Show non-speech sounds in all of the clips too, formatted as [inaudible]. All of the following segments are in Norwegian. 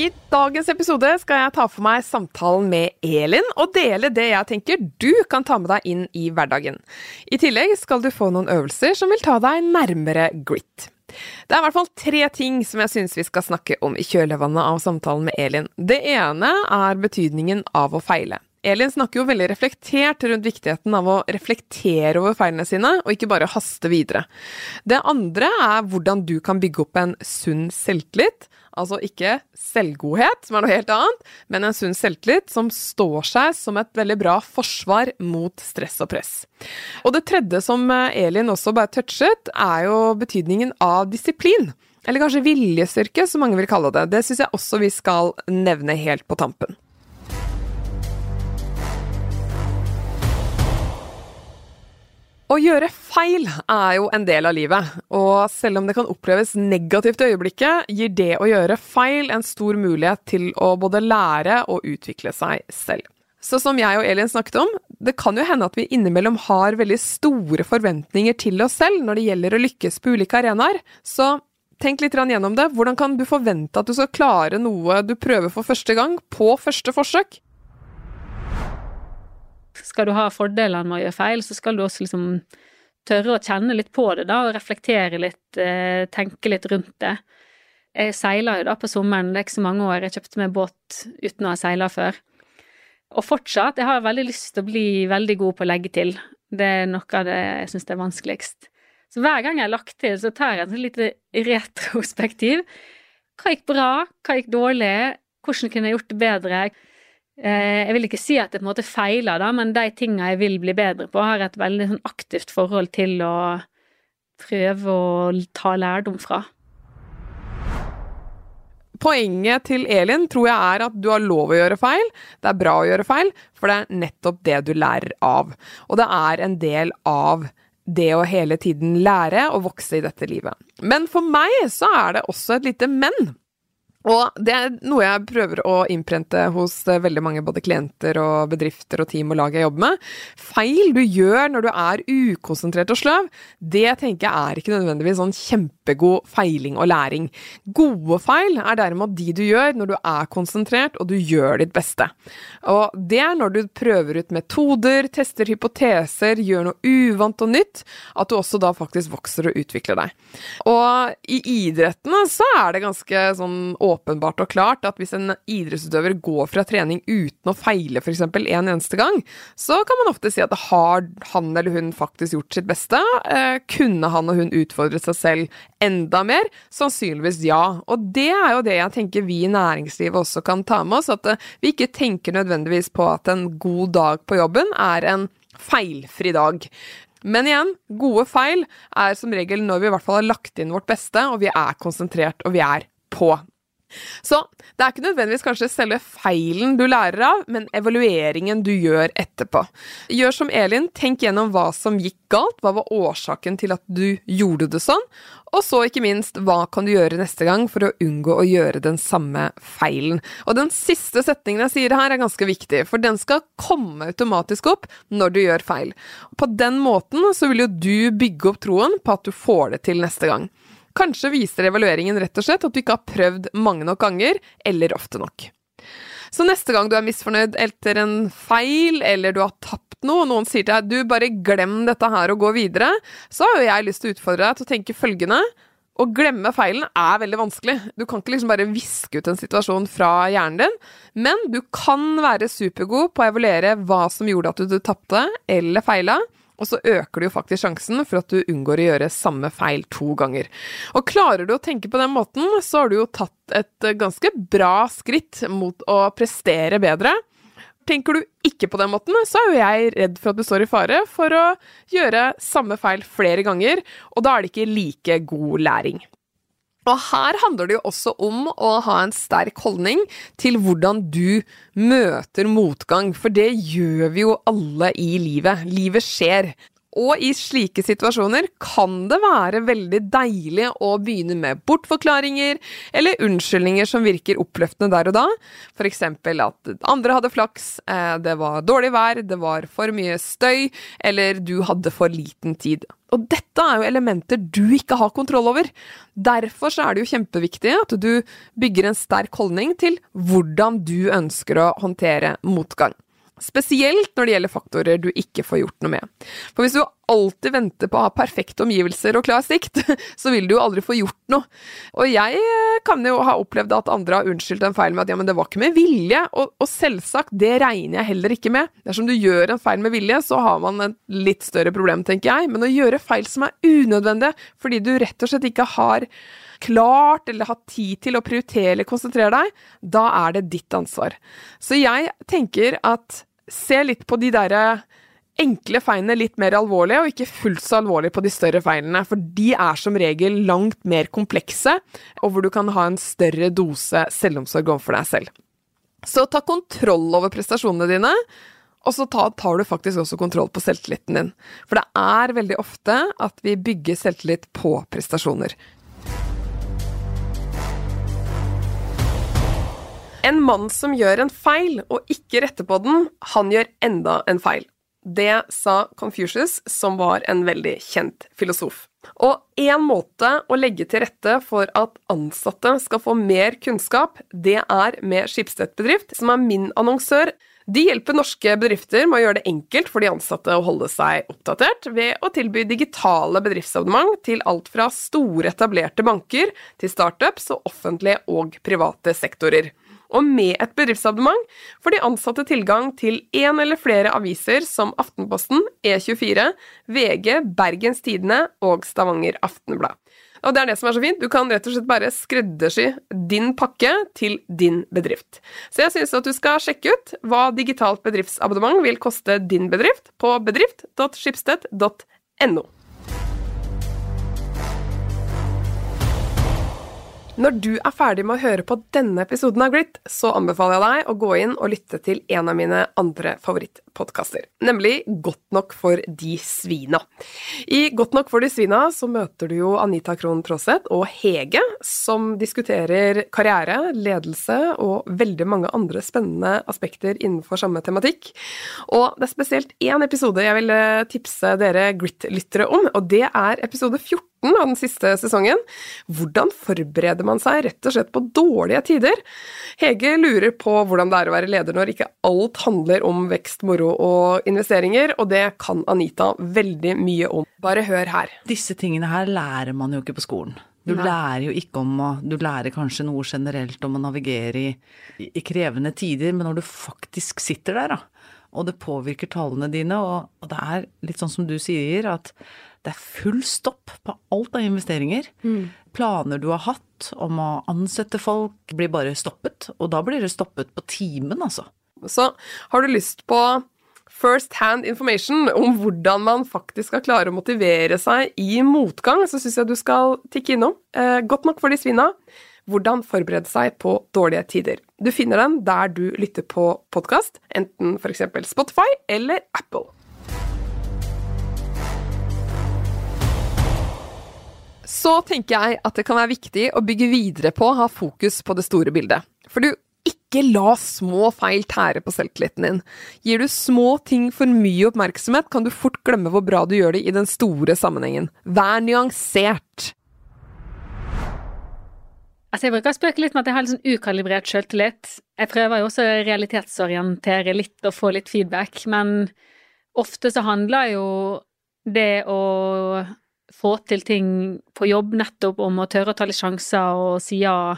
I dagens episode skal jeg ta for meg samtalen med Elin og dele det jeg tenker du kan ta med deg inn i hverdagen. I tillegg skal du få noen øvelser som vil ta deg nærmere grit. Det er i hvert fall tre ting som jeg syns vi skal snakke om i kjølvannet av samtalen med Elin. Det ene er betydningen av å feile. Elin snakker jo veldig reflektert rundt viktigheten av å reflektere over feilene sine, og ikke bare haste videre. Det andre er hvordan du kan bygge opp en sunn selvtillit. Altså ikke selvgodhet, som er noe helt annet, men en sunn selvtillit som står seg som et veldig bra forsvar mot stress og press. Og det tredje som Elin også bare touchet, er jo betydningen av disiplin. Eller kanskje viljestyrke, som mange vil kalle det. Det syns jeg også vi skal nevne helt på tampen. Å gjøre feil er jo en del av livet, og selv om det kan oppleves negativt i øyeblikket, gir det å gjøre feil en stor mulighet til å både lære og utvikle seg selv. Så som jeg og Elin snakket om, det kan jo hende at vi innimellom har veldig store forventninger til oss selv når det gjelder å lykkes på ulike arenaer, så tenk litt gjennom det. Hvordan kan du forvente at du skal klare noe du prøver for første gang, på første forsøk? Skal du ha fordelene med å gjøre feil, så skal du også liksom tørre å kjenne litt på det, da, og reflektere litt, eh, tenke litt rundt det. Jeg seiler jo da på sommeren, det er ikke så mange år, jeg kjøpte meg båt uten å ha seila før. Og fortsatt, jeg har veldig lyst til å bli veldig god på å legge til. Det er noe av det jeg syns er vanskeligst. Så hver gang jeg har lagt til, så tar jeg et lite retrospektiv. Hva gikk bra? Hva gikk dårlig? Hvordan kunne jeg gjort det bedre? Eh, jeg vil ikke si at det på en måte feiler, da, men de tinga jeg vil bli bedre på, har et veldig sånn aktivt forhold til å prøve å ta lærdom fra. Poenget til Elin tror jeg er at du har lov å gjøre feil. Det er bra å gjøre feil, for det er nettopp det du lærer av. Og det er en del av det å hele tiden lære og vokse i dette livet. Men for meg så er det også et lite men. Og det er noe jeg prøver å innprente hos eh, veldig mange både klienter og bedrifter og team og lag jeg jobber med. Feil du gjør når du er ukonsentrert og sløv, det tenker jeg er ikke nødvendigvis sånn kjempegod feiling og læring. Gode feil er derimot de du gjør når du er konsentrert og du gjør ditt beste. Og det er når du prøver ut metoder, tester hypoteser, gjør noe uvant og nytt, at du også da faktisk vokser og utvikler deg. Og i idrettene så er det ganske sånn åpenbart og klart at hvis en idrettsutøver går fra trening uten å feile f.eks. en eneste gang, så kan man ofte si at har han eller hun faktisk gjort sitt beste? Eh, kunne han og hun utfordret seg selv enda mer? Sannsynligvis ja. Og det er jo det jeg tenker vi i næringslivet også kan ta med oss, at eh, vi ikke tenker nødvendigvis på at en god dag på jobben er en feilfri dag. Men igjen, gode feil er som regel når vi i hvert fall har lagt inn vårt beste, og vi er konsentrert og vi er på. Så det er ikke nødvendigvis kanskje selve feilen du lærer av, men evalueringen du gjør etterpå. Gjør som Elin, tenk gjennom hva som gikk galt, hva var årsaken til at du gjorde det sånn, og så ikke minst, hva kan du gjøre neste gang for å unngå å gjøre den samme feilen. Og den siste setningen jeg sier her er ganske viktig, for den skal komme automatisk opp når du gjør feil. På den måten så vil jo du bygge opp troen på at du får det til neste gang. Kanskje viser evalueringen rett og slett at du ikke har prøvd mange nok ganger, eller ofte nok. Så neste gang du er misfornøyd etter en feil, eller du har tapt noe, og noen sier til deg du bare glem dette her og gå videre, så har jo jeg lyst til å utfordre deg til å tenke følgende å glemme feilen er veldig vanskelig. Du kan ikke liksom bare viske ut en situasjon fra hjernen din, men du kan være supergod på å evaluere hva som gjorde at du tapte eller feila, og så øker du jo faktisk sjansen for at du unngår å gjøre samme feil to ganger. Og klarer du å tenke på den måten, så har du jo tatt et ganske bra skritt mot å prestere bedre. Tenker du ikke på den måten, så er jo jeg redd for at du står i fare for å gjøre samme feil flere ganger, og da er det ikke like god læring. Og her handler det jo også om å ha en sterk holdning til hvordan du møter motgang, for det gjør vi jo alle i livet. Livet skjer. Og i slike situasjoner kan det være veldig deilig å begynne med bortforklaringer eller unnskyldninger som virker oppløftende der og da. Eksempel at andre hadde flaks, eh, det var dårlig vær, det var for mye støy, eller du hadde for liten tid. Og dette er jo elementer du ikke har kontroll over. Derfor er det jo kjempeviktig at du bygger en sterk holdning til hvordan du ønsker å håndtere motgang. Spesielt når det gjelder faktorer du ikke får gjort noe med. For hvis du alltid venter på å ha perfekte omgivelser og klar sikt, [laughs] så vil du jo aldri få gjort noe. Og jeg eh, kan jo ha opplevd at andre har unnskyldt en feil med at ja, men det var ikke med vilje, og, og selvsagt, det regner jeg heller ikke med. Dersom du gjør en feil med vilje, så har man et litt større problem, tenker jeg, men å gjøre feil som er unødvendige fordi du rett og slett ikke har klart eller hatt tid til å prioritere eller konsentrere deg, da er det ditt ansvar. Så jeg tenker at se litt på de derre enkle feilene litt mer alvorlige, og ikke fullt så alvorlige på de større feilene. For de er som regel langt mer komplekse, og hvor du kan ha en større dose selvomsorg overfor deg selv. Så ta kontroll over prestasjonene dine, og så tar, du faktisk også kontroll på selvtilliten din. For det er veldig ofte at vi bygger selvtillit på prestasjoner. En mann som gjør en feil og ikke retter på den, han gjør enda en feil. Det sa Confucius, som var en veldig kjent filosof. Og én måte å legge til rette for at ansatte skal få mer kunnskap, det er med Skipstedt bedrift, som er min annonsør. De hjelper norske bedrifter med å gjøre det enkelt for de ansatte å holde seg oppdatert, ved å tilby digitale bedriftsabonnement til alt fra store, etablerte banker til startups og offentlige og private sektorer og med et bedriftsabonnement får de ansatte tilgang til én eller flere aviser som Aftenposten, E24, VG, Bergens Tidende og Stavanger Aftenblad. Og det er det som er så fint, du kan rett og slett bare skreddersy din pakke til din bedrift. Så jeg syns at du skal sjekke ut hva digitalt bedriftsabonnement vil koste din bedrift på bedrift.skipsted.no. Når du er ferdig med å høre på denne episoden av Grit, så anbefaler jeg deg å gå inn og lytte til en av mine andre favorittpodkaster, nemlig Godt nok for de svina. I Godt nok for de svina så møter du jo Anita Krohn Traaseth og Hege, som diskuterer karriere, ledelse og veldig mange andre spennende aspekter innenfor samme tematikk. Og det er spesielt én episode jeg vil tipse dere Grit-lyttere om, og det er episode 14 av den siste sesongen. Hvordan forbereder man seg rett og slett på dårlige tider? Hege lurer på hvordan det er å være leder når ikke alt handler om vekst, moro og investeringer, og det kan Anita veldig mye om. Bare hør her. Disse tingene her lærer man jo ikke på skolen. Du Nei. lærer jo ikke om å Du lærer kanskje noe generelt om å navigere i, i krevende tider, men når du faktisk sitter der, da, og det påvirker tallene dine, og, og det er litt sånn som du sier, at det er full stopp på alt av investeringer. Mm. Planer du har hatt om å ansette folk, blir bare stoppet. Og da blir det stoppet på timen, altså. Så har du lyst på first hand information om hvordan man faktisk skal klare å motivere seg i motgang, så syns jeg du skal tikke innom. Eh, godt nok for de svina. Hvordan forberede seg på dårlige tider. Du finner den der du lytter på podkast, enten f.eks. Spotify eller Apple. Så tenker jeg at det kan være viktig å bygge videre på å ha fokus på det store bildet. For du, ikke la små feil tære på selvtilliten din. Gir du små ting for mye oppmerksomhet, kan du fort glemme hvor bra du gjør det i den store sammenhengen. Vær nyansert. Altså Jeg bruker å spøke litt med at jeg har litt sånn ukalibrert selvtillit. Jeg prøver jo også å realitetsorientere litt og få litt feedback, men ofte så handler jo det å få til ting på jobb nettopp om å tørre å ta litt sjanser og si ja.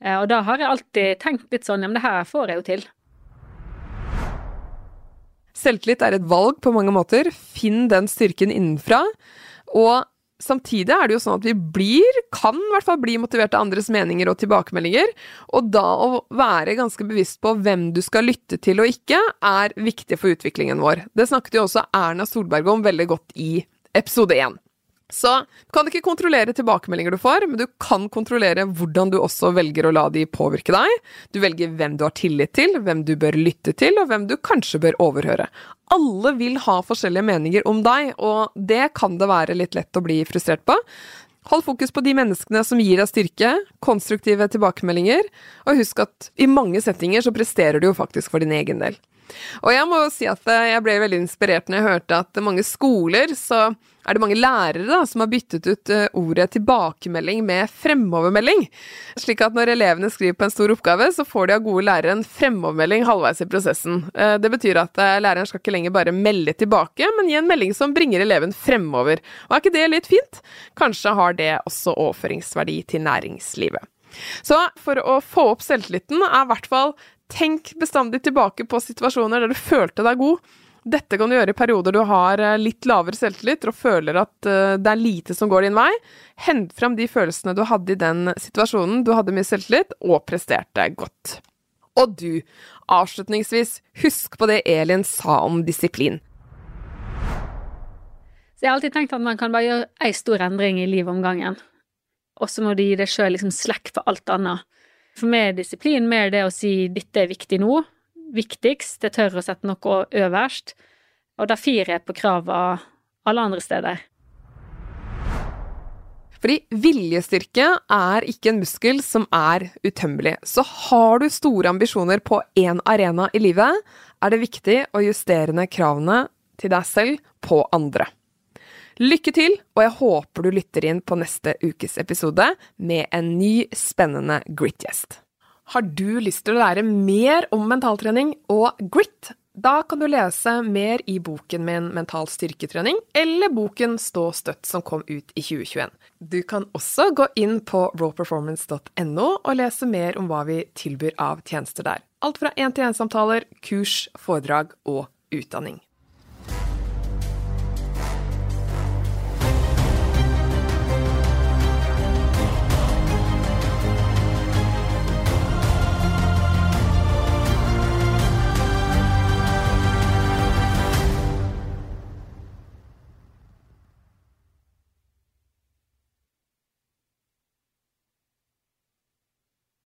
Eh, og da har jeg alltid tenkt litt sånn, ja, men det her får jeg jo til. Selvtillit er et valg på mange måter. Finn den styrken innenfra. Og samtidig er det jo sånn at vi blir, kan i hvert fall bli motivert av andres meninger og tilbakemeldinger. Og da å være ganske bevisst på hvem du skal lytte til og ikke, er viktig for utviklingen vår. Det snakket jo også Erna Solberg om veldig godt i episode én. Så du kan ikke kontrollere tilbakemeldinger du får, men du kan kontrollere hvordan du også velger å la de påvirke deg. Du velger hvem du har tillit til, hvem du bør lytte til, og hvem du kanskje bør overhøre. Alle vil ha forskjellige meninger om deg, og det kan det være litt lett å bli frustrert på. Hold fokus på de menneskene som gir deg styrke, konstruktive tilbakemeldinger, og husk at i mange settinger så presterer du jo faktisk for din egen del. Og jeg må si at eh, jeg ble veldig inspirert når jeg hørte at mange skoler så er det mange lærere da, som har byttet ut eh, ordet tilbakemelding med fremovermelding. Slik at når elevene skriver på en stor oppgave, så får de av gode lærere en fremovermelding halvveis i prosessen. Eh, det betyr at læreren skal ikke lenger bare melde tilbake, men gi en melding som bringer eleven fremover. Og er ikke det litt fint? Kanskje har det også overføringsverdi til næringslivet. Så for å få opp selvtilliten er i hvert fall Tenk bestandig tilbake på situasjoner der du følte deg god. Dette kan du gjøre i perioder du har eh, litt lavere selvtillit og føler at eh, det er lite som går din vei. Hent fram de følelsene du hadde i den situasjonen du hadde mye selvtillit og presterte godt. Og du, avslutningsvis, husk på det Elin sa om disiplin. Så jeg har alltid tenkt at man kan bare gjøre ei stor endring i livet om gangen. Og så må du gi deg sjøl liksom slekk for alt annet. For meg er disiplin mer det å si 'dette er viktig nå', viktigst, det tør å sette noe øverst, og da firer jeg på krava alle andre steder. Fordi viljestyrke er ikke en muskel som er utømmelig. Så har du store ambisjoner på én arena i livet, er det viktig å justere ned kravene til deg selv på andre. Lykke til, og jeg håper du lytter inn på neste ukes episode med en ny, spennende grit-gjest. Har du lyst til å lære mer om mentaltrening og grit? Da kan du lese mer i boken min Mental styrketrening, eller boken Stå støtt som kom ut i 2021. Du kan også gå inn på rawperformance.no og lese mer om hva vi tilbyr av tjenester der. Alt fra én-til-én-samtaler, kurs, foredrag og utdanning.